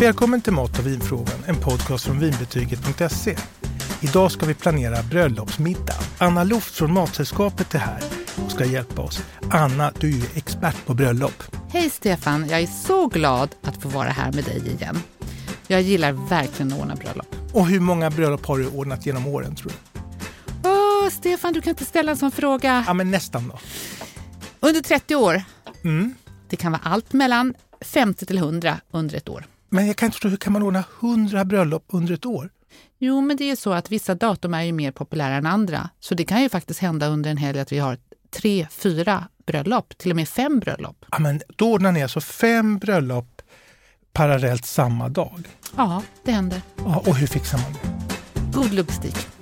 Välkommen till Mat och vinfrågan, en podcast från vinbetyget.se. Idag ska vi planera bröllopsmiddag. Anna Luft från Matsällskapet är här och ska hjälpa oss. Anna, du är ju expert på bröllop. Hej Stefan, jag är så glad att få vara här med dig igen. Jag gillar verkligen att ordna bröllop. Och hur många bröllop har du ordnat genom åren tror du? Åh, Stefan, du kan inte ställa en sån fråga. Ja, men nästan då. Under 30 år. Mm. Det kan vara allt mellan 50 till 100 under ett år. Men jag kan inte förstå, hur kan man ordna 100 bröllop under ett år? Jo, men det är ju så att vissa datum är ju mer populära än andra. Så det kan ju faktiskt hända under en helg att vi har tre, fyra bröllop, till och med fem bröllop. Ja, men då ordnar ni alltså fem bröllop parallellt samma dag? Ja, det händer. Ja, och hur fixar man det? God logistik.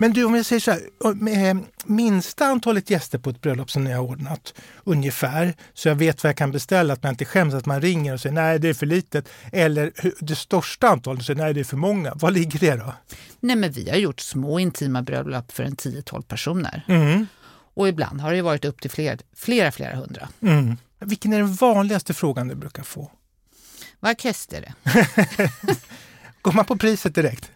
Men du, om jag säger så här, med minsta antalet gäster på ett bröllop som ni har ordnat ungefär, så jag vet vad jag kan beställa, att man inte skäms att man ringer och säger nej det är för litet. Eller det största antalet säger nej det är för många. Vad ligger det då? Nej men vi har gjort små intima bröllop för en 10-12 personer. Mm. Och ibland har det varit upp till fler, flera, flera hundra. Mm. Vilken är den vanligaste frågan du brukar få? Vad kostar det? Går man på priset direkt?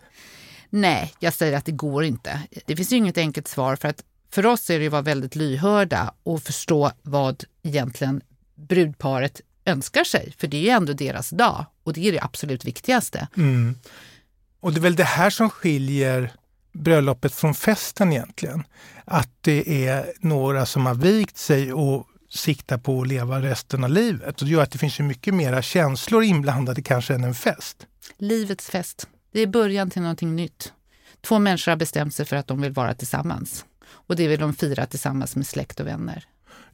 Nej, jag säger att det går inte. Det finns ju inget enkelt svar för att för oss är det att vara väldigt lyhörda och förstå vad egentligen brudparet önskar sig. För det är ju ändå deras dag och det är det absolut viktigaste. Mm. Och det är väl det här som skiljer bröllopet från festen egentligen. Att det är några som har vikt sig och siktar på att leva resten av livet. Och det gör att det finns ju mycket mera känslor inblandade kanske än en fest. Livets fest. Det är början till någonting nytt. Två människor har bestämt sig för att de vill vara tillsammans. Och det vill de fira tillsammans med släkt och vänner.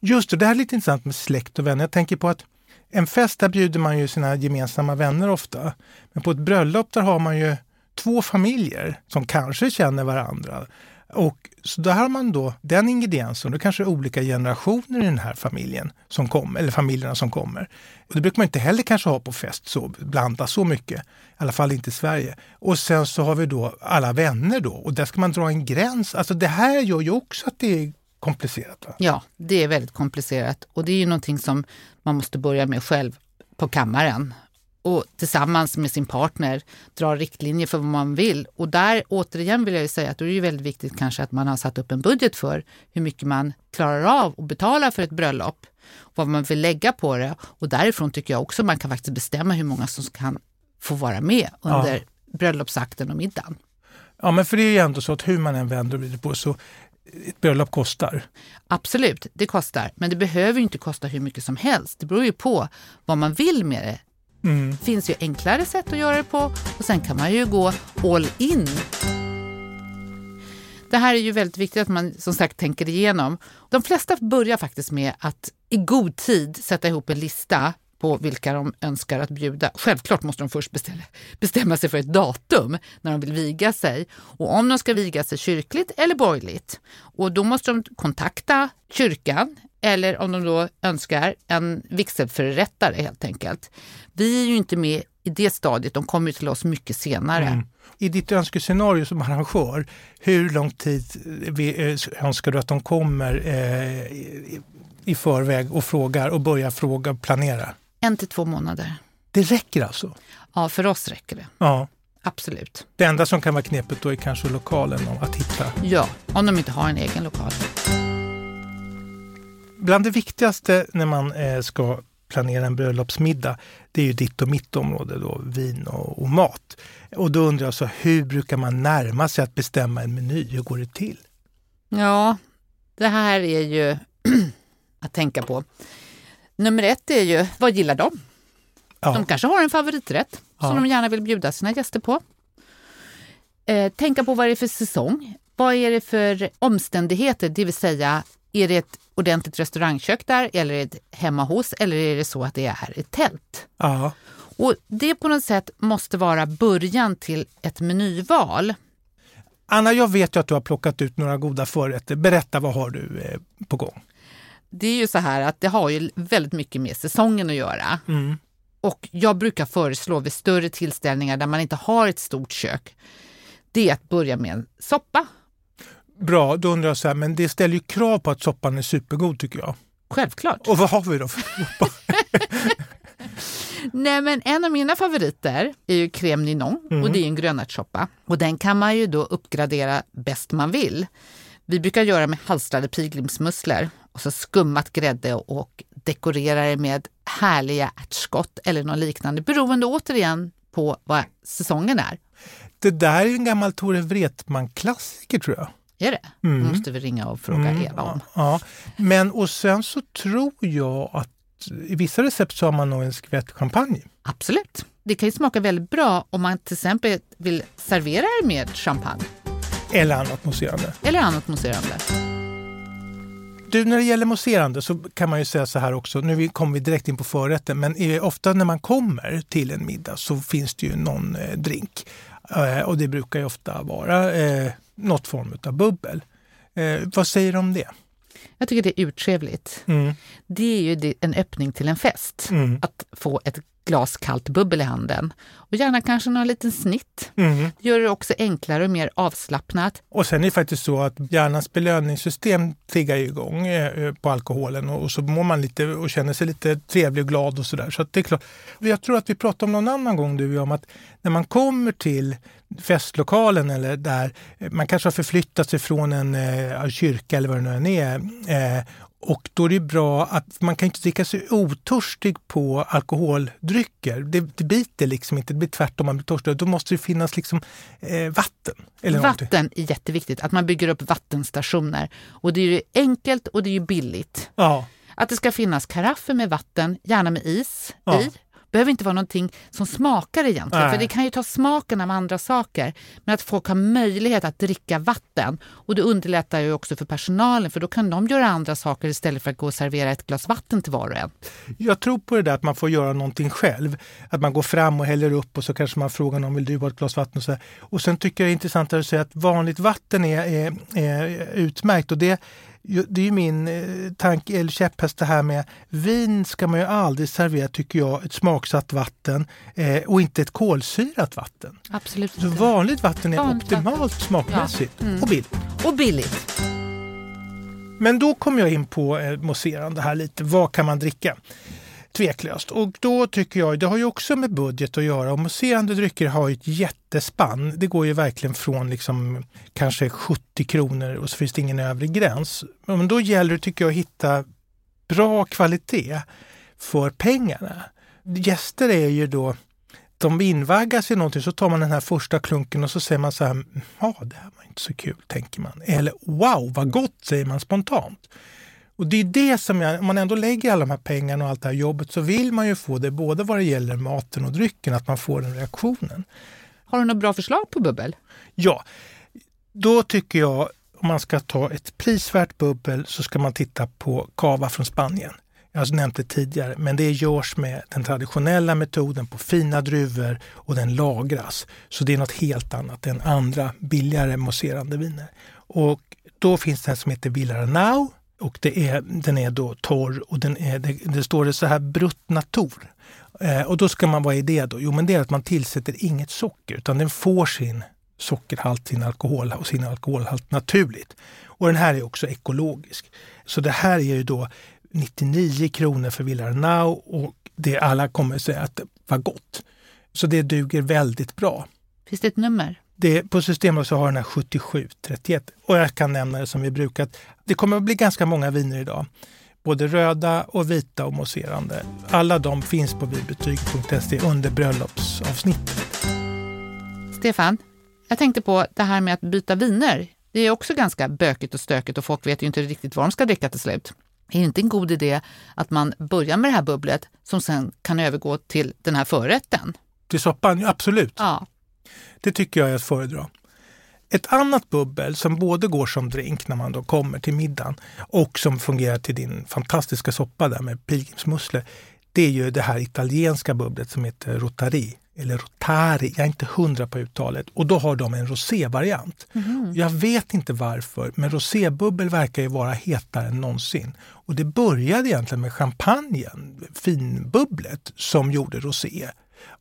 Just det, det här är lite intressant med släkt och vänner. Jag tänker på att en fest, där bjuder man ju sina gemensamma vänner ofta. Men på ett bröllop, där har man ju två familjer som kanske känner varandra. Och så där har man då den ingrediensen, då kanske det är olika generationer i den här familjen som kommer, eller familjerna som kommer. Och det brukar man inte heller kanske ha på fest, så blanda så mycket. I alla fall inte i Sverige. Och sen så har vi då alla vänner då och där ska man dra en gräns. Alltså det här gör ju också att det är komplicerat. Va? Ja, det är väldigt komplicerat och det är ju någonting som man måste börja med själv på kammaren och tillsammans med sin partner dra riktlinjer för vad man vill. Och där återigen vill jag ju säga att då är det väldigt viktigt kanske att man har satt upp en budget för hur mycket man klarar av att betala för ett bröllop. Vad man vill lägga på det. Och därifrån tycker jag också man kan faktiskt bestämma hur många som kan få vara med under ja. bröllopsakten och middagen. Ja, men för det är ju ändå så att hur man än vänder och vrider på så ett bröllop kostar. Absolut, det kostar. Men det behöver inte kosta hur mycket som helst. Det beror ju på vad man vill med det Mm. Det finns ju enklare sätt att göra det på och sen kan man ju gå all in. Det här är ju väldigt viktigt att man som sagt tänker igenom. De flesta börjar faktiskt med att i god tid sätta ihop en lista på vilka de önskar att bjuda. Självklart måste de först beställa, bestämma sig för ett datum när de vill viga sig och om de ska viga sig kyrkligt eller borgerligt. Och då måste de kontakta kyrkan eller om de då önskar en vigselförrättare helt enkelt. Vi är ju inte med i det stadiet, de kommer till oss mycket senare. Mm. I ditt önskescenario som arrangör, hur lång tid eh, önskar du att de kommer eh, i förväg och frågar och börjar fråga och planera? En till två månader. Det räcker alltså? Ja, för oss räcker det. Ja. Absolut. Det enda som kan vara knepigt då är kanske lokalen att hitta? Ja, om de inte har en egen lokal. Bland det viktigaste när man eh, ska planera en bröllopsmiddag, det är ju ditt och mitt område då, vin och, och, mat. Och då undrar jag, så, hur brukar man närma sig att bestämma en meny? Hur går det till? Ja, det här är ju att tänka på. Nummer ett är ju, vad gillar de? Ja. De kanske har en favoriträtt ja. som de gärna vill bjuda sina gäster på. Eh, tänka på vad det är för säsong. Vad är det för omständigheter, det vill säga är det ett ordentligt restaurangkök där eller är det hemma hos eller är det så att det är ett tält? Ja. Och det på något sätt måste vara början till ett menyval. Anna, jag vet ju att du har plockat ut några goda förrätter. Berätta, vad har du eh, på gång? Det är ju så här att det har ju väldigt mycket med säsongen att göra. Mm. Och jag brukar föreslå vid större tillställningar där man inte har ett stort kök, det är att börja med en soppa Bra, då undrar jag så här, men det ställer ju krav på att soppan är supergod tycker jag. Självklart. Och vad har vi då för soppa? Nej, men en av mina favoriter är ju crème ninon Mm. och det är en grönärtssoppa. Och den kan man ju då uppgradera bäst man vill. Vi brukar göra med halstrade pilgrimsmusslor och så skummat grädde och dekorera det med härliga ärtskott eller något liknande beroende återigen på vad säsongen är. Det där är en gammal Tore Wretman-klassiker tror jag. Är det? Då måste vi ringa och fråga Mm, Eva om. Ja, men och sen så tror jag att i vissa recept så har man nog en skvätt champagne. Absolut. Det kan ju smaka väldigt bra om man till exempel vill servera det med champagne Eller annat mousserande. eller annat mousserande. Du, när det gäller mousserande så kan man ju säga så här också, nu kommer vi direkt in på förrätten, men eh, ofta när man kommer till en middag så finns det ju någon eh, drink. Eh, och det brukar ju ofta vara något form av bubbel. Eh, vad säger du om det? Jag tycker det är urtrevligt. Mm. Det är ju en öppning till en fest. Mm. Att få ett glas kallt bubbel i handen. Och gärna kanske någon liten snitt. Mm. Det gör det också enklare och mer avslappnat. Och sen är det faktiskt så att hjärnans belöningssystem triggar igång eh, på alkoholen och, så mår man lite och känner sig lite trevlig och glad och sådär. Så det är klart. Jag tror att vi pratade om någon annan gång du om att när man kommer till festlokalen eller där eh, man kanske har förflyttat sig från en eh, kyrka eller vad det nu än är. Och då är det bra att man kan inte dricka sig otörstig på alkoholdrycker. Det, det biter liksom inte, det blir tvärtom, man blir törstig. Då måste det finnas liksom eh, vatten. Eller någonting. Vatten är jätteviktigt, att man bygger upp vattenstationer. Och det är ju enkelt och det är ju billigt. Ja. Att det ska finnas karaffer med vatten, gärna med is Ja. i. behöver inte vara någonting som smakar egentligen, Nej. för det kan ju ta smaken av andra saker. Men att folk har möjlighet att dricka vatten och det underlättar ju också för personalen för då kan de göra andra saker istället för att gå och servera ett glas vatten till var och en. Jag tror på det där att man får göra någonting själv. Att man går fram och häller upp och så kanske man frågar någon, vill du ha ett glas vatten? Och, så och sen tycker jag det är intressant att säga att vanligt vatten är, är, är utmärkt. Och det, det är ju min eh, tanke, eller käpphäst det här med vin ska man ju aldrig servera, tycker jag, ett smaksatt vatten eh, och inte ett kolsyrat vatten. Absolut Så inte. vanligt vatten är Vanligt optimalt vatten. smakmässigt Ja. Mm. och billigt. Och billigt. Men då kommer jag in på eh, mousserande här lite. Vad kan man dricka? Tveklöst. Och då tycker jag, det har ju också med budget att göra. Och mousserande drycker har ju ett jättespann. Det går ju verkligen från liksom kanske 70 kronor och så finns det ingen övre gräns. Men då gäller det tycker jag att hitta bra kvalitet för pengarna. Gäster är ju då de invaggas i någonting så tar man den här första klunken och så säger man så här, mm, ja det här var inte så kul, tänker man. Eller wow, vad gott, säger man spontant. Och det är det som jag, om man ändå lägger alla de här pengarna och allt det här jobbet så vill man ju få det både vad det gäller maten och drycken, att man får den reaktionen. Har du några bra förslag på bubbel? Ja, då tycker jag om man ska ta ett prisvärt bubbel så ska man titta på cava från Spanien. Jag har nämnt det tidigare, men det görs med den traditionella metoden på fina druvor och den lagras. Så det är något helt annat än andra billigare mousserande viner. Och då finns det en som heter Villaranau och det är, den är då torr och den är, det, det står det så här brutt natur. Eh, och då ska man, vad är det då? Jo men det är att man tillsätter inget socker utan den får sin sockerhalt, sin alkohol och sin alkoholhalt naturligt. Och den här är också ekologisk. Så det här är ju då 99 kronor för Villarnau och det alla kommer säga att det var gott. Så det duger väldigt bra. Finns det ett nummer? Det, på systemet så har den här 7731 och jag kan nämna det som vi brukat. Det kommer att bli ganska många viner idag. Både röda och vita och mousserande. Alla de finns på vinbetyg.se under bröllopsavsnittet. Stefan, jag tänkte på det här med att byta viner. Det är också ganska bökigt och stökigt och folk vet ju inte riktigt vad de ska dricka till slut. Är det inte en god idé att man börjar med det här bubblet som sen kan övergå till den här förrätten? Till soppan, absolut. Ja, Det tycker jag är att föredra. Ett annat bubbel som både går som drink när man då kommer till middagen och som fungerar till din fantastiska soppa där med pilgrimsmusslor. Det är ju det här italienska bubblet som heter Rotari eller Rotari. Jag är inte hundra på uttalet. Och då har de en rosévariant. Jag vet inte varför, men rosébubbel verkar ju vara hetare än någonsin. Och det började egentligen med champagnen, finbubblet, som gjorde rosé.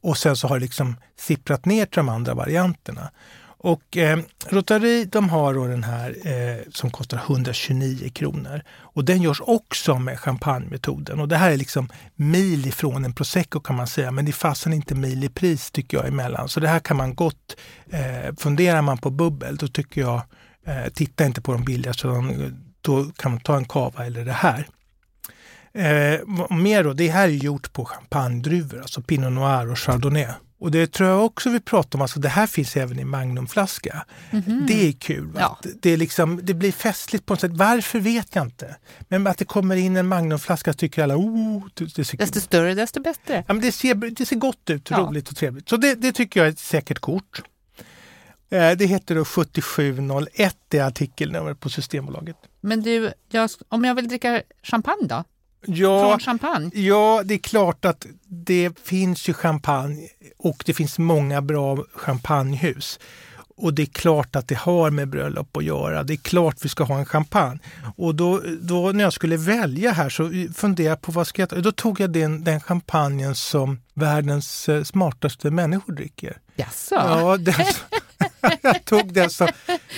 Och sen så har det liksom sipprat ner till de andra varianterna. Och eh, Rotary de har då den här eh, som kostar 129 kronor. Och den görs också med champagnemetoden. Och det här är liksom mil ifrån en prosecco kan man säga. Men det är fasen inte mil i pris tycker jag emellan. Så det här kan man gott, eh, funderar man på bubbel då tycker jag, eh, titta inte på de billigaste. Då kan man ta en kava eller det här. Eh, mer då, det här är gjort på champagnedruvor, alltså Pinot Noir och Chardonnay. Och det tror jag också vi pratar om, alltså det här finns även i magnumflaska. Mm -hmm. Det är kul. Ja. Det, är liksom, det blir festligt på något sätt. Varför vet jag inte. Men att det kommer in en magnumflaska tycker alla, oh, det, det ser... Desto större desto bättre. Ja, men det, ser, det ser gott ut, ja. roligt och trevligt. Så det, det tycker jag är ett säkert kort. Eh, det heter då 7701, det artikelnummer på Systembolaget. Men du, jag, om jag vill dricka champagne då? Ja, Från champagne? Ja, det är klart att det finns ju champagne och det finns många bra champagnehus. Och det är klart att det har med bröllop att göra. Det är klart vi ska ha en champagne. Och då, då när jag skulle välja här så funderade jag på vad ska jag ta? Då tog jag den, den champagnen som världens eh, smartaste människor dricker. Jaså? Ja, den, jag tog den som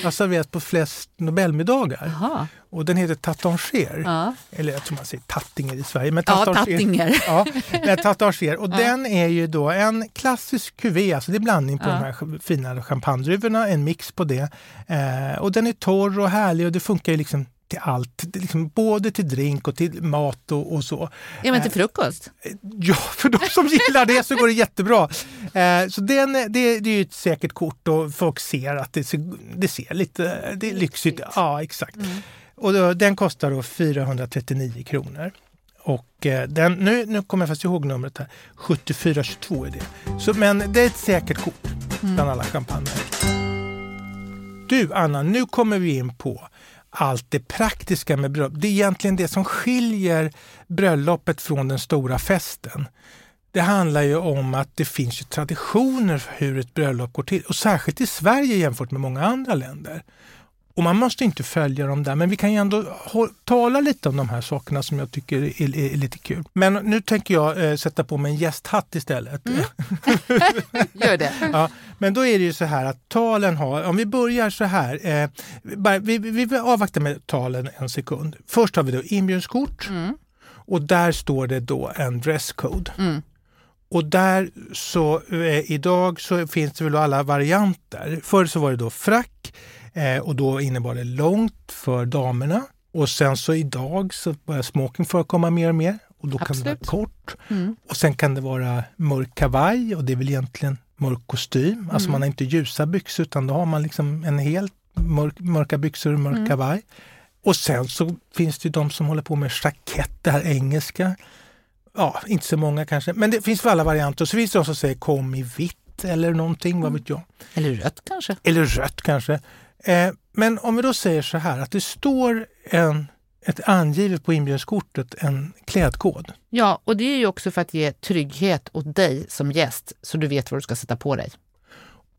har serverats på flest Nobelmiddagar. Aha. Och den heter Tattanger. Ja. Eller jag tror man säger Tattinger i Sverige. Men ja, Tattinger. Ja, Tattanger. Och ja. den är ju då en klassisk kuvé, alltså det är blandning på ja. de här fina champagnedruvorna, en mix på det. Eh, och den är torr och härlig och det funkar ju liksom till allt, liksom både till drink och till mat och, och så. Ja, men till frukost? Eh, ja, för de som gillar det så går det jättebra. Eh, så den, det, det är ett säkert kort och folk ser att det ser, det ser lite det är lyxigt Ja, exakt. Mm. Och då, den kostar då 439 kronor. Och eh, den, nu, nu kommer jag fast ihåg numret här. 7422 är det. Så, men det är ett säkert kort mm. bland alla champagner. Du Anna, nu kommer vi in på allt det praktiska med bröllop. Det är egentligen det som skiljer bröllopet från den stora festen. Det handlar ju om att det finns ju traditioner för hur ett bröllop går till och särskilt i Sverige jämfört med många andra länder. Och man måste inte följa dem där, men vi kan ju ändå tala lite om de här sakerna som jag tycker är, är, är lite kul. Men nu tänker jag eh, sätta på mig en gästhatt istället. Mm. Gör det. Ja, men då är det ju så här att talen har, om vi börjar så här, eh, vi, vi, vi avvaktar med talen en sekund. Först har vi då inbjudningskort mm. och där står det då en dresscode. Mm. Och där så eh, idag så finns det väl alla varianter. Förr så var det då frack, Eh, och då innebar det långt för damerna. Och sen så idag så börjar smoking förekomma mer och mer. Och då Absolut. kan det vara kort. Mm. Och sen kan det vara mörk kavaj och det är väl egentligen mörk kostym. Alltså mm. Alltså man har inte ljusa byxor utan då har man liksom en helt mörk, mörka byxor och mörk mm. kavaj. Och sen så finns det de som håller på med jackett, det här engelska. Ja, inte så många kanske, men det finns för alla varianter. Så finns det de som säger kom i vitt eller någonting, mm. vad vet jag. Eller rött kanske. Eller rött kanske. Eh, men om vi då säger så här att det står en, ett angivet på inbjudningskortet en klädkod. Ja, och det är ju också för att ge trygghet åt dig som gäst så du vet vad du ska sätta på dig.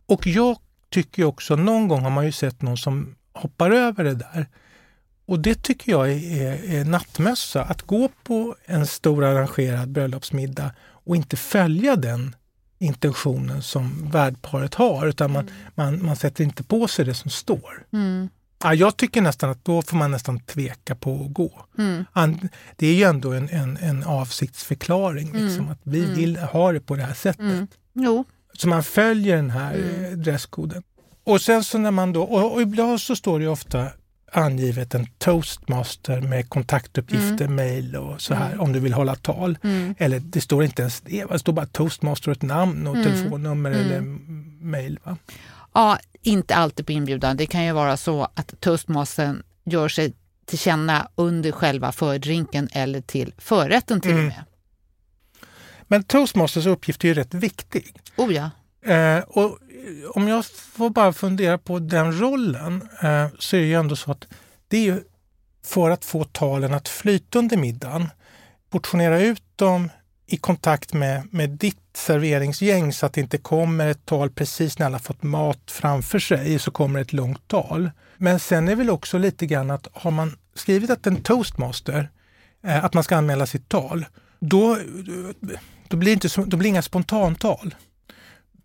Och jag tycker också, någon gång har man ju sett någon som hoppar över det där. Och det tycker jag är, är, är nattmössa. Att gå på en stor arrangerad bröllopsmiddag och inte följa den intentionen som värdparet har utan man, mm. man, man sätter inte på sig det som står. Mm. Ja, jag tycker nästan att då får man nästan tveka på att gå. Mm. Det är ju ändå en, en, en avsiktsförklaring, mm. liksom, att vi mm. vill ha det på det här sättet. Mm. Så man följer den här mm. dresskoden. Och sen så när man då, och, och ibland så står det ofta angivet en toastmaster med kontaktuppgifter, mm. mejl och så här mm. om du vill hålla tal. Mm. Eller det står inte ens det, det står bara toastmaster och ett namn och mm. telefonnummer eller mm. mejl. Ja, inte alltid på inbjudan. Det kan ju vara så att toastmastern gör sig till känna under själva fördrinken eller till förrätten till och mm. med. Men toastmasters uppgift är ju rätt viktig. Oh ja. Eh, och om jag får bara fundera på den rollen eh, så är det ju ändå så att det är ju för att få talen att flyta under middagen. Portionera ut dem i kontakt med, med ditt serveringsgäng så att det inte kommer ett tal precis när alla fått mat framför sig så kommer ett långt tal. Men sen är väl också lite grann att har man skrivit att en toastmaster, eh, att man ska anmäla sitt tal, då, då, blir, inte, då blir inga spontantal.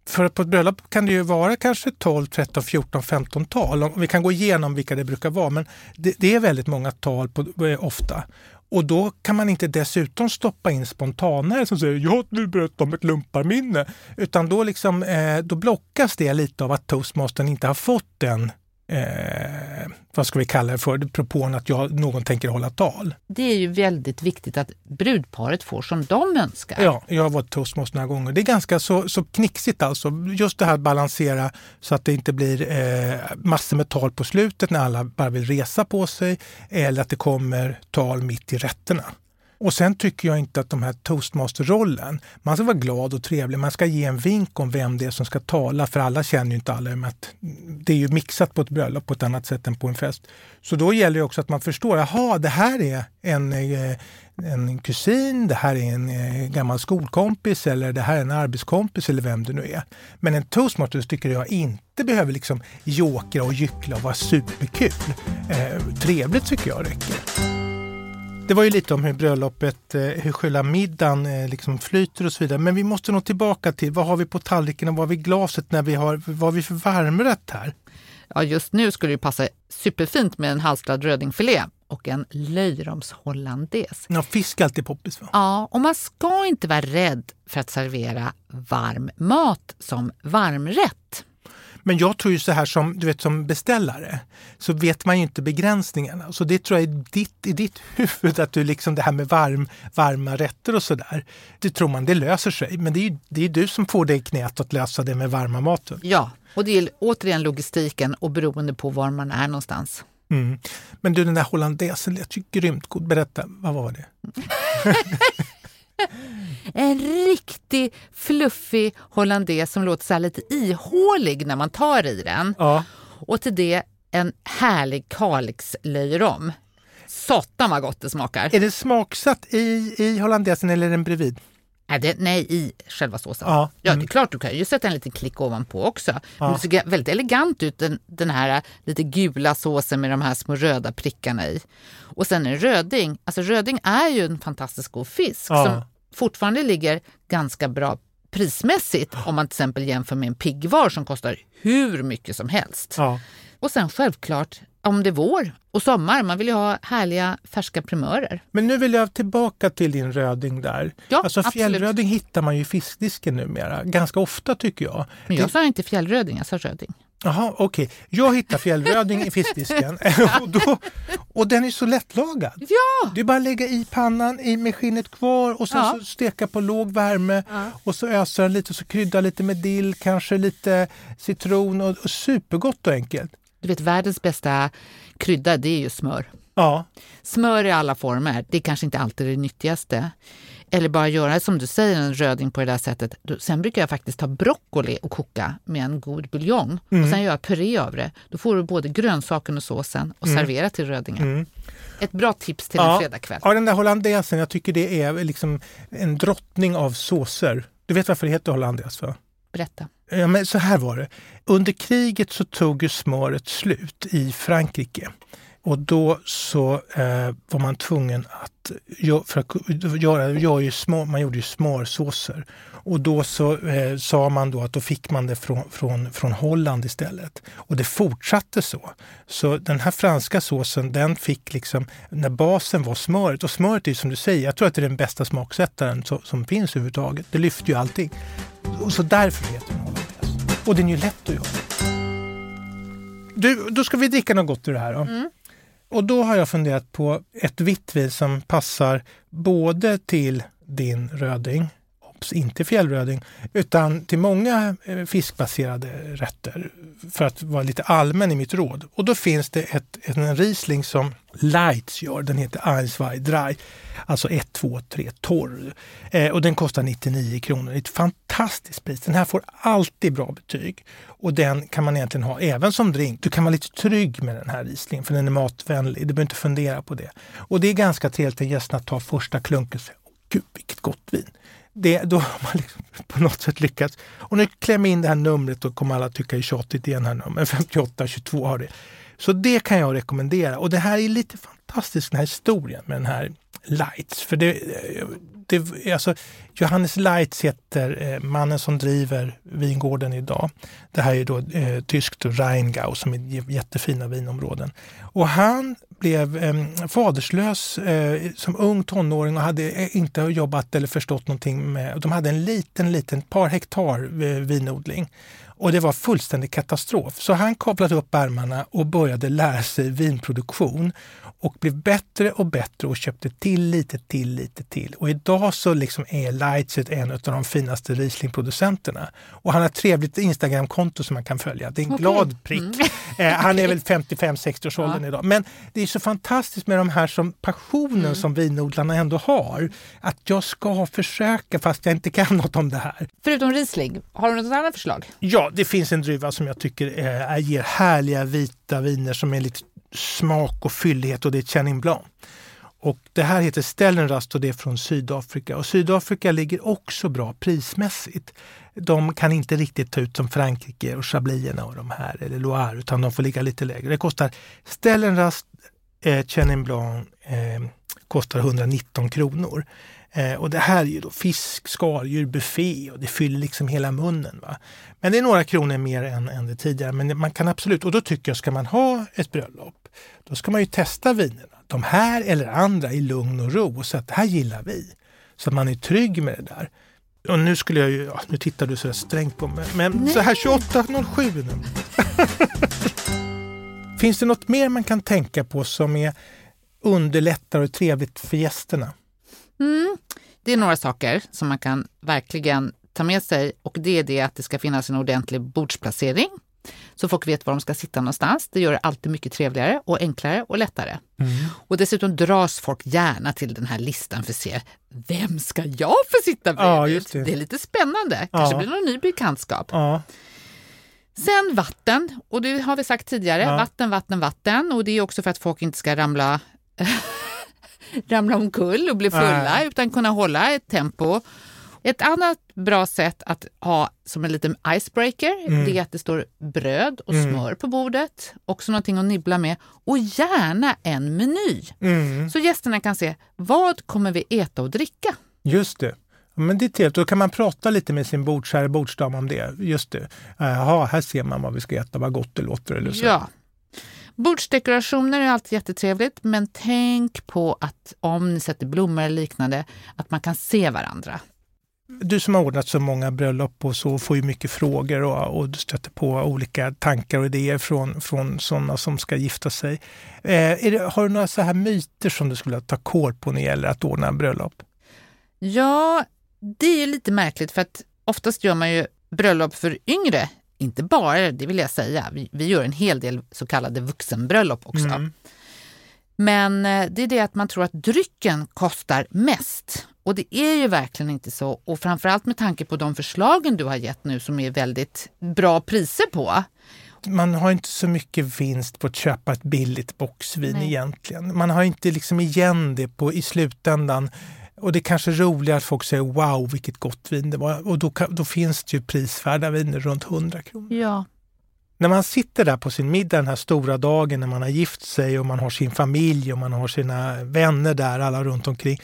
För på ett bröllop kan det ju vara kanske 12, 13, 14, 15 tal. Vi kan gå igenom vilka det brukar vara, men det, det är väldigt många tal på, eh, ofta. Och då kan man inte dessutom stoppa in spontanare som säger jag vill berätta om ett lumparminne. Utan då, liksom, eh, då blockas det lite av att toastmastern inte har fått den eh, vad ska vi kalla det för, propån att jag, någon tänker hålla tal. Det är ju väldigt viktigt att brudparet får som de önskar. Ja, jag har varit toastmaster några gånger. Det är ganska så, så knixigt alltså. Just det här att balansera så att det inte blir eh, massor med tal på slutet när alla bara vill resa på sig eller att det kommer tal mitt i rätterna. Och sen tycker jag inte att de här toastmaster-rollen, man ska vara glad och trevlig, man ska ge en vink om vem det är som ska tala, för alla känner ju inte alla. Med att det är ju mixat på ett bröllop på ett annat sätt än på en fest. Så då gäller det också att man förstår, jaha, det här är en, eh, en kusin, det här är en eh, gammal skolkompis eller det här är en arbetskompis eller vem det nu är. Men en toastmaster tycker jag inte behöver liksom jokra och gyckla och vara superkul. Eh, trevligt tycker jag räcker. Det var ju lite om hur bröllopet, eh, hur själva middagen eh, liksom flyter och så vidare. Men vi måste nog tillbaka till vad har vi på tallriken och vad har vi i glaset när vi har, vad har vi för varmrätt här? Ja, just nu skulle det passa superfint med en halstrad rödingfilé och en löjromshollandaise. Ja, fisk är alltid poppis va? Ja, och man ska inte vara rädd för att servera varm mat som varmrätt. Men jag tror ju så här som, du vet, som beställare så vet man ju inte begränsningarna. Så det tror jag är ditt, i ditt huvud att du liksom det här med varm, varma rätter och sådär. Det tror man, det löser sig. Men det är ju det är du som får det i knät att lösa det med varma maten. Ja, och det är återigen logistiken och beroende på var man är någonstans. Mm. Men du, den där hollandaisen lät ju grymt god. Berätta, vad var det? En riktig fluffig hollandaise som låter så lite ihålig när man tar i den. Ja. Och till det en härlig Kalixlöjrom. Satan vad gott det smakar! Är det smaksatt i, i hollandaisen eller är den bredvid? Nej, det, nej, i själva såsen. Ja. Ja, Mm. det är klart du kan ju sätta en liten klick ovanpå också. Ja. Det ser väldigt elegant ut den, den här lite gula såsen med de här små röda prickarna i. Och sen en röding. Alltså röding är ju en fantastiskt god fisk Ja. som fortfarande ligger ganska bra prismässigt om man till exempel jämför med en piggvar som kostar hur mycket som helst. Ja. Och sen självklart om det är vår och sommar, man vill ju ha härliga färska primörer. Men nu vill jag tillbaka till din röding där. Ja, alltså absolut. fjällröding hittar man ju i fiskdisken numera, ganska ofta tycker jag. Men jag sa inte fjällröding, jag sa röding. Jaha, okej. Jag hittar fjällröding i fiskdisken och, då, och den är så lättlagad. Ja! Det är bara att lägga i pannan i med skinnet kvar och sen Ja. så steka på låg värme och så ösa den lite och så krydda lite med dill, kanske lite citron och, och supergott och enkelt. Du vet, världens bästa krydda, det är ju smör. Ja, Smör i alla former, det är kanske inte alltid det nyttigaste. Eller bara göra som du säger, en röding på det där sättet. Sen brukar jag faktiskt ta broccoli och koka med en god buljong. Och sen göra puré av det. Då får du både grönsaken och såsen och servera till rödingen. Ett bra tips till en ja. fredagkväll. ja, den där hollandaisen, jag tycker det är liksom en drottning av såser. Du vet varför det heter hollandaise? Va? Berätta. Ja, men så här var det. Under kriget så tog ju smöret slut i Frankrike. Och då så eh, var man tvungen att, för att göra, gör ju små, man gjorde ju smörsåser. Och då så eh, sa man då att då fick man det från, från, från Holland istället. Och det fortsatte så. Så den här franska såsen den fick liksom, när basen var smöret. Och smöret är ju som du säger, jag tror att det är den bästa smaksättaren som, som finns överhuvudtaget. Det lyfter ju allting. Och så därför heter den hollandaise. Och den är ju lätt att göra. Du, då ska vi dricka något gott ur det här då. Mm. Och då har jag funderat på ett vitt vin som passar både till din röding, obs, inte fjällröding, utan till många eh, fiskbaserade rätter för att vara lite allmän i mitt råd. Och då finns det ett, en Riesling som Lights gör, den heter Eins, zwei, drei, alltså 1, 2, 3, torr. Eh, och den kostar 99 kronor. Det är ett fantastiskt pris. Den här får alltid bra betyg och den kan man egentligen ha även som drink. Du kan vara lite trygg med den här Rieslingen, för den är matvänlig. Du behöver inte fundera på det. Och det är ganska trevligt att gästerna tar första klunken och Gud vilket gott vin. Det, då har man liksom på något sätt lyckats. Och nu klämmer jag in det här numret och kommer alla tycka är tjatigt igen här nu. Men 5822 har det. Så det kan jag rekommendera. Och det här är lite fantastiskt den här historien med den här Lights. För det, eh, det, alltså, Johannes Leitz heter eh, mannen som driver vingården idag. Det här är då eh, tyskt Rheingau som är jättefina vinområden. Och han blev eh, faderslös eh, som ung tonåring och hade eh, inte jobbat eller förstått någonting med... De hade en liten, liten par hektar eh, vinodling. Och det var fullständig katastrof. Så han kopplade upp ärmarna och började lära sig vinproduktion och blev bättre och bättre och köpte till lite till, lite till. Och idag så liksom är Lightset en av de finaste Riesling-producenterna. Och han har ett trevligt Instagram-konto som man kan följa. Det är en okay. glad prick. Mm. Eh, han är väl 55-60 års åldern ja. idag. Men det är så fantastiskt med de här som passionen mm. som vinodlarna ändå har. Att jag ska försöka fast jag inte kan något om det här. Förutom Riesling, har du något annat förslag? Ja, det finns en druva som jag tycker eh, ger härliga vita viner som är lite smak och fyllighet och det är Chenin Blanc. Och det här heter Stellenrast och det är från Sydafrika. Och Sydafrika ligger också bra prismässigt. De kan inte riktigt ta ut som Frankrike och Chablierna och de här, eller Loire, utan de får ligga lite lägre. Det kostar Stellenrast eh, Chenin Blanc eh, kostar 119 kronor. Eh, och det här är ju då fisk, skaldjur, buffé och det fyller liksom hela munnen. Va? Men det är några kronor mer än, än det tidigare. Men man kan absolut, och då tycker jag, ska man ha ett bröllop, då ska man ju testa vinerna. De här eller andra i lugn och ro och säga att det här gillar vi. Så att man är trygg med det där. Och nu skulle jag ju, ja, nu tittar du så strängt på mig, men Nej. så här 2807 nu. Finns det något mer man kan tänka på som är underlättar och trevligt för gästerna? Mm. Det är några saker som man kan verkligen ta med sig och det är det att det ska finnas en ordentlig bordsplacering så folk vet var de ska sitta någonstans. Det gör det alltid mycket trevligare och enklare och lättare. Mm. Och dessutom dras folk gärna till den här listan för att se vem ska jag få sitta bredvid? Ja, det. det. är lite spännande, kanske ja. blir någon ny bekantskap. Ja. Sen vatten, och det har vi sagt tidigare, vatten, vatten, vatten. Och det är också för att folk inte ska ramla ramla omkull och bli fulla Nej. utan kunna hålla ett tempo. Ett annat bra sätt att ha som en liten icebreaker mm. det är att det står bröd och mm. smör på bordet. Också någonting att nibbla med och gärna en meny. Mm. Så gästerna kan se vad kommer vi äta och dricka. Just det. Men det är trevligt. Då kan man prata lite med sin bordsherre, bordsdam om det. Just det. Jaha, här ser man vad vi ska äta, vad gott det låter. Eller så. Ja, Bordsdekorationer är alltid jättetrevligt, men tänk på att om ni sätter blommor eller liknande, att man kan se varandra. Du som har ordnat så många bröllop och så får ju mycket frågor och, och du stöter på olika tankar och idéer från, från sådana som ska gifta sig. Eh, det, har du några så här myter som du skulle ta kål på när det gäller att ordna bröllop? Ja, det är lite märkligt för att oftast gör man ju bröllop för yngre inte bara, det vill jag säga, vi, vi gör en hel del så kallade vuxenbröllop också. Mm. Men eh, det är det att man tror att drycken kostar mest. Och det är ju verkligen inte så. Och framförallt med tanke på de förslagen du har gett nu som är väldigt bra priser på. Man har inte så mycket vinst på att köpa ett billigt boxvin Nej. egentligen. Man har inte liksom igen det på, i slutändan och det är kanske roligare att folk säger wow vilket gott vin det var. Och då, då finns det ju prisvärda viner runt 100 kronor. Ja. När man sitter där på sin middag den här stora dagen när man har gift sig och man har sin familj och man har sina vänner där alla runt omkring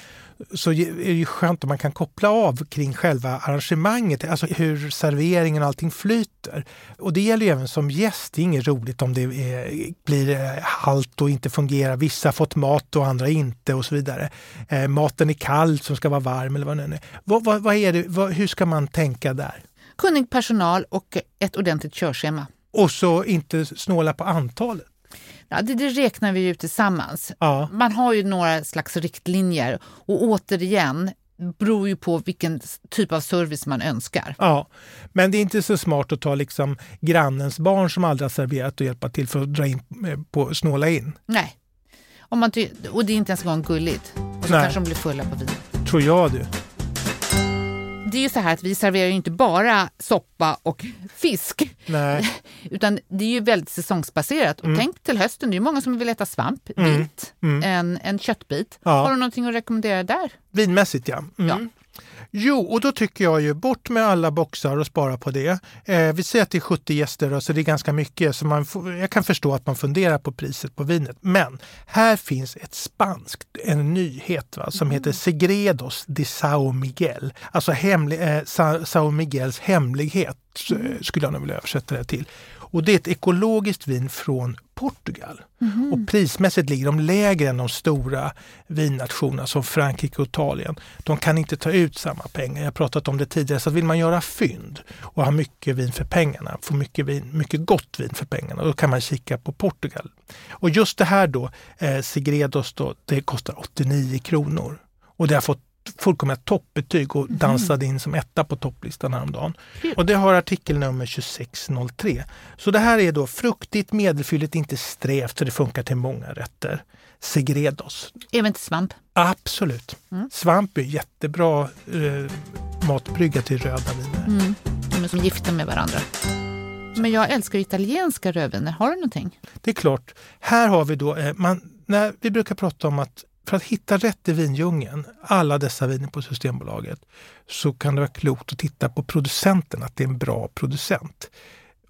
så är det ju skönt om man kan koppla av kring själva arrangemanget, alltså hur serveringen och allting flyter. Och det gäller ju även som gäst. Det är inget roligt om det är, blir eh, halt och inte fungerar. Vissa har fått mat och andra inte och så vidare. Eh, maten är kall som ska vara varm eller vad det är. Vad, vad, vad är det, vad, hur ska man tänka där? Kunnig personal och ett ordentligt körschema. Och så inte snåla på antalet. Ja, det, det räknar vi ju tillsammans. Ja. Man har ju några slags riktlinjer och återigen beror ju på vilken typ av service man önskar. Ja, men det är inte så smart att ta liksom grannens barn som aldrig har serverat och hjälpa till för att dra in eh, på snåla in. Nej, Om man och det är inte ens en gång gulligt. Och så Nej. kanske de blir fulla på vin. Tror jag du det är ju så här att vi serverar ju inte bara soppa och fisk. Nej. Utan det är ju väldigt säsongsbaserat. Och mm. tänk till hösten, det är ju många som vill äta svamp, mm. vilt, mm. En, en köttbit. Ja. Har du någonting att rekommendera där? Vinmässigt ja. Mm. ja. Jo, och då tycker jag ju bort med alla boxar och spara på det. Eh, vi säger att det är 70 gäster, så det är ganska mycket. Så man får, jag kan förstå att man funderar på priset på vinet. Men här finns ett spanskt, en nyhet va, som mm. heter Segredos de Sao Miguel. Alltså hemlig, eh, Sao Miguels hemlighet mm. skulle jag nog vilja översätta det till. Och det är ett ekologiskt vin från Portugal. Mm. Och prismässigt ligger de lägre än de stora vinnationerna som Frankrike och Italien. De kan inte ta ut samma pengar. Jag har pratat om det tidigare. Så vill man göra fynd och ha mycket vin för pengarna, få mycket, vin, mycket gott vin för pengarna, då kan man kika på Portugal. Och just det här då, eh, Sigredos, då, det kostar 89 kronor. Och det har fått fullkomliga toppbetyg och mhm. dansade in som etta på topplistan häromdagen. Och det har artikelnummer 2603. Så det här är då fruktigt, medelfylligt, inte strävt så det funkar till många rätter. Segredos. Även till svamp? Absolut. Mm. Svamp är jättebra eh, matbrygga till röda viner. Mm. De är som gifta med varandra. Men jag älskar italienska rödviner. Har du någonting? Det är klart. Här har vi då, eh, man, när vi brukar prata om att för att hitta rätt i vindjungeln, alla dessa viner på Systembolaget, så kan det vara klokt att titta på producenten, att det är en bra producent.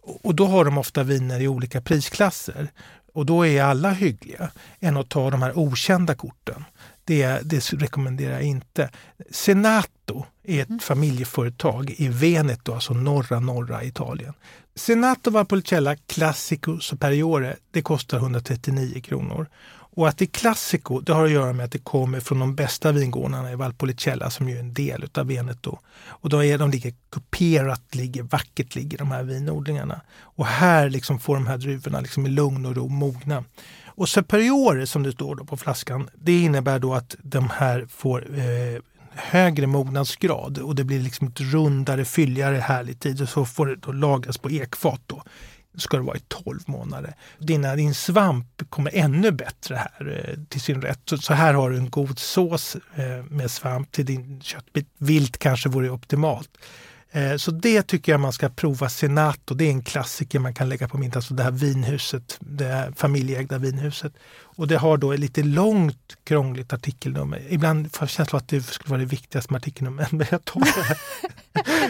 Och då har de ofta viner i olika prisklasser. Och då är alla hyggliga, än att ta de här okända korten. Det, det rekommenderar jag inte. Senato är ett mm. familjeföretag i Veneto, alltså norra, norra Italien. Senato Valpolicella Classico Superiore, det kostar 139 kronor. Och att det är Classico, det har att göra med att det kommer från de bästa vingårdarna i Valpolicella som ju är en del utav Veneto. Och då är de ligger kuperat, ligger vackert ligger de här vinodlingarna. Och här liksom får de här druvorna liksom i lugn och ro mogna. Och superiore som det står då på flaskan, det innebär då att de här får eh, högre mognadsgrad och det blir liksom ett rundare, fylligare härligt tid och så får det då lagras på ekfat. Då ska det vara i 12 månader. Dina, din svamp kommer ännu bättre här eh, till sin rätt. Så, så, här har du en god sås eh, med svamp till din köttbit. Vilt kanske vore optimalt. Eh, så det tycker jag man ska prova Senato. Det är en klassiker man kan lägga på middag. Alltså det här vinhuset, det här familjeägda vinhuset. Och det har då ett lite långt krångligt artikelnummer. Ibland får jag känslan att det skulle vara det viktigaste med artikelnumret, men jag tar det här.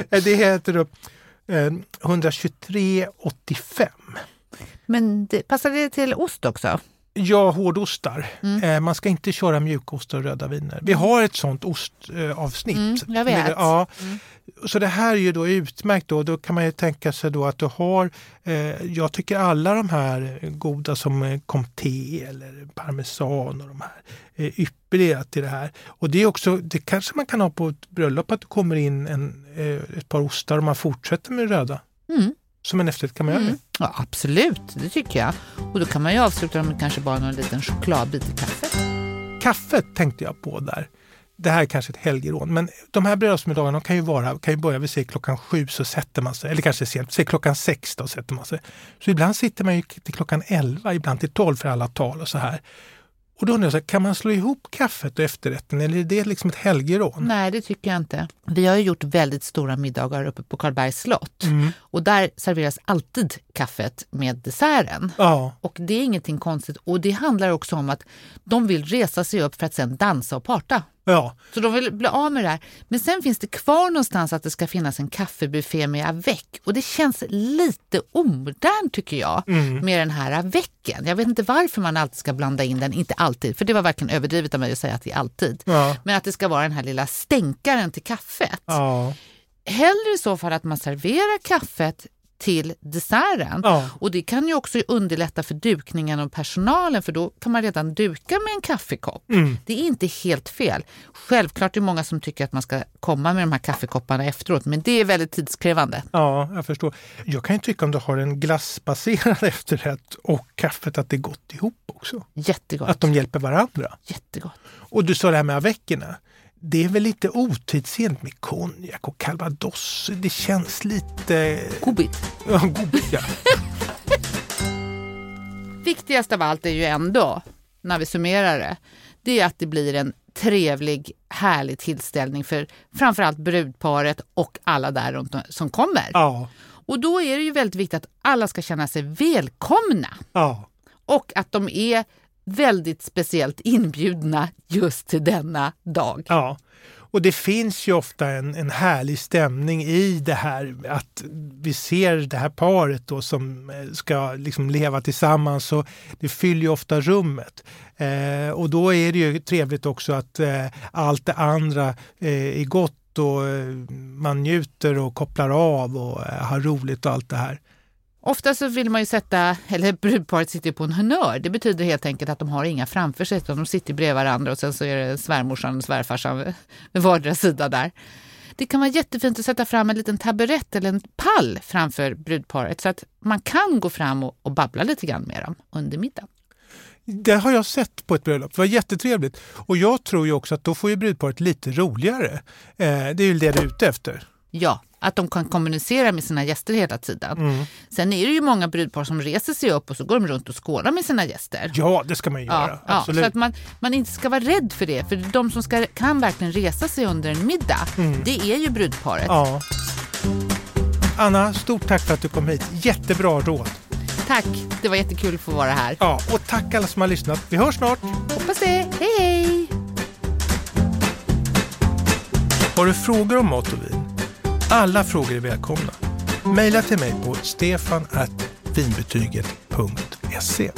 det heter då 123,85. Eh, Men det, passar det till ost också? Ja, hårdostar. Mm. Eh, man ska inte köra mjukostar och röda viner. Vi har ett sånt ostavsnitt. Mm, jag vet. ja. Mm. Så det här är ju då utmärkt. Då, då kan man ju tänka sig då att du har, eh, jag tycker alla de här goda som eh, Comté eller parmesan och de här är ypperliga till det här. Och det är också, det kanske man kan ha på ett bröllop att det kommer in en, eh, ett par ostar och man fortsätter med röda. Mm. Som en efterrätt kan man göra mm. det. Ja, absolut, det tycker jag. Och då kan man ju avsluta med kanske bara någon liten chokladbit i kaffet. Kaffet tänkte jag på där det här är kanske ett helgerån, men de här bröllopsmiddagarna kan ju, vara, kan ju börja vid sig klockan sju så sätter man sig, eller kanske sent, säg klockan sex då sätter man sig. Så ibland sitter man ju till klockan elva, ibland till tolv för alla tal och så här. Och då undrar jag, kan man slå ihop kaffet och efterrätten eller är det liksom ett helgerån? Nej, det tycker jag inte. Vi har ju gjort väldigt stora middagar uppe på Karlbergs slott mm. och där serveras alltid kaffet med desserten. Ja. Och det är ingenting konstigt och det handlar också om att de vill resa sig upp för att sedan dansa och parta. Ja. Så de vill bli av med det här. Men sen finns det kvar någonstans att det ska finnas en kaffebuffé med avec. Och det känns lite omodernt tycker jag mm. med den här avecken. Jag vet inte varför man alltid ska blanda in den, inte alltid, för det var verkligen överdrivet av mig att säga att det är alltid. Ja. Men att det ska vara den här lilla stänkaren till kaffet. Ja. Hellre i så fall att man serverar kaffet till desserten. Ja. Och det kan ju också underlätta för dukningen och personalen för då kan man redan duka med en kaffekopp. Mm. Det är inte helt fel. Självklart är det många som tycker att man ska komma med de här kaffekopparna efteråt men det är väldigt tidskrävande. Ja, jag förstår. Jag kan ju tycka om du har en glassbaserad efterrätt och kaffet att det är gott ihop också. Jättegott. Att de hjälper varandra. Jättegott. Och du sa det här med aveckerna det är väl lite otidsenligt med konjak och calvados. Det känns lite... Gobbigt. Ja, ja. Viktigast av allt är ju ändå, när vi summerar det, det är att det blir en trevlig, härlig tillställning för framförallt brudparet och alla där runt som kommer. Ja. Och då är det ju väldigt viktigt att alla ska känna sig välkomna. Ja. Och att de är väldigt speciellt inbjudna just till denna dag. Ja. Och det finns ju ofta en, en härlig stämning i det här att vi ser det här paret då som eh, ska liksom leva tillsammans och det fyller ju ofta rummet. Eh, och då är det ju trevligt också att eh, allt det andra eh, är gott och eh, man njuter och kopplar av och eh, har roligt och allt det här. Ofta så vill man ju sätta, eller brudparet sitter på en honnör. Det betyder helt enkelt att de har inga framför sig utan de sitter bredvid varandra och sen så är det svärmorsan och svärfarsan vid vardera sida där. Det kan vara jättefint att sätta fram en liten taburett eller en pall framför brudparet så att man kan gå fram och, och babbla lite grann med dem under middagen. Det har jag sett på ett bröllop. Det var jättetrevligt. Och jag tror ju också att då får ju brudparet lite roligare. Eh, det är ju det du är ute efter. Ja, att de kan kommunicera med sina gäster hela tiden. Mm. Sen är det ju många brudpar som reser sig upp och så går de runt och skålar med sina gäster. Ja, det ska man ju Ja, göra. ja, Absolut. så att man, man inte ska vara rädd för det. För de som ska, kan verkligen resa sig under en middag, det är ju brudparet. Mm. Ja. Anna, stort tack för att du kom hit. Jättebra råd. Tack, det var jättekul att få vara här. Ja, och tack alla som har lyssnat. Vi hörs snart. Hoppas det. Hej hej! Har du frågor om mat och vin? Alla frågor är välkomna. Maila till mig på stefan.vinbetyget.se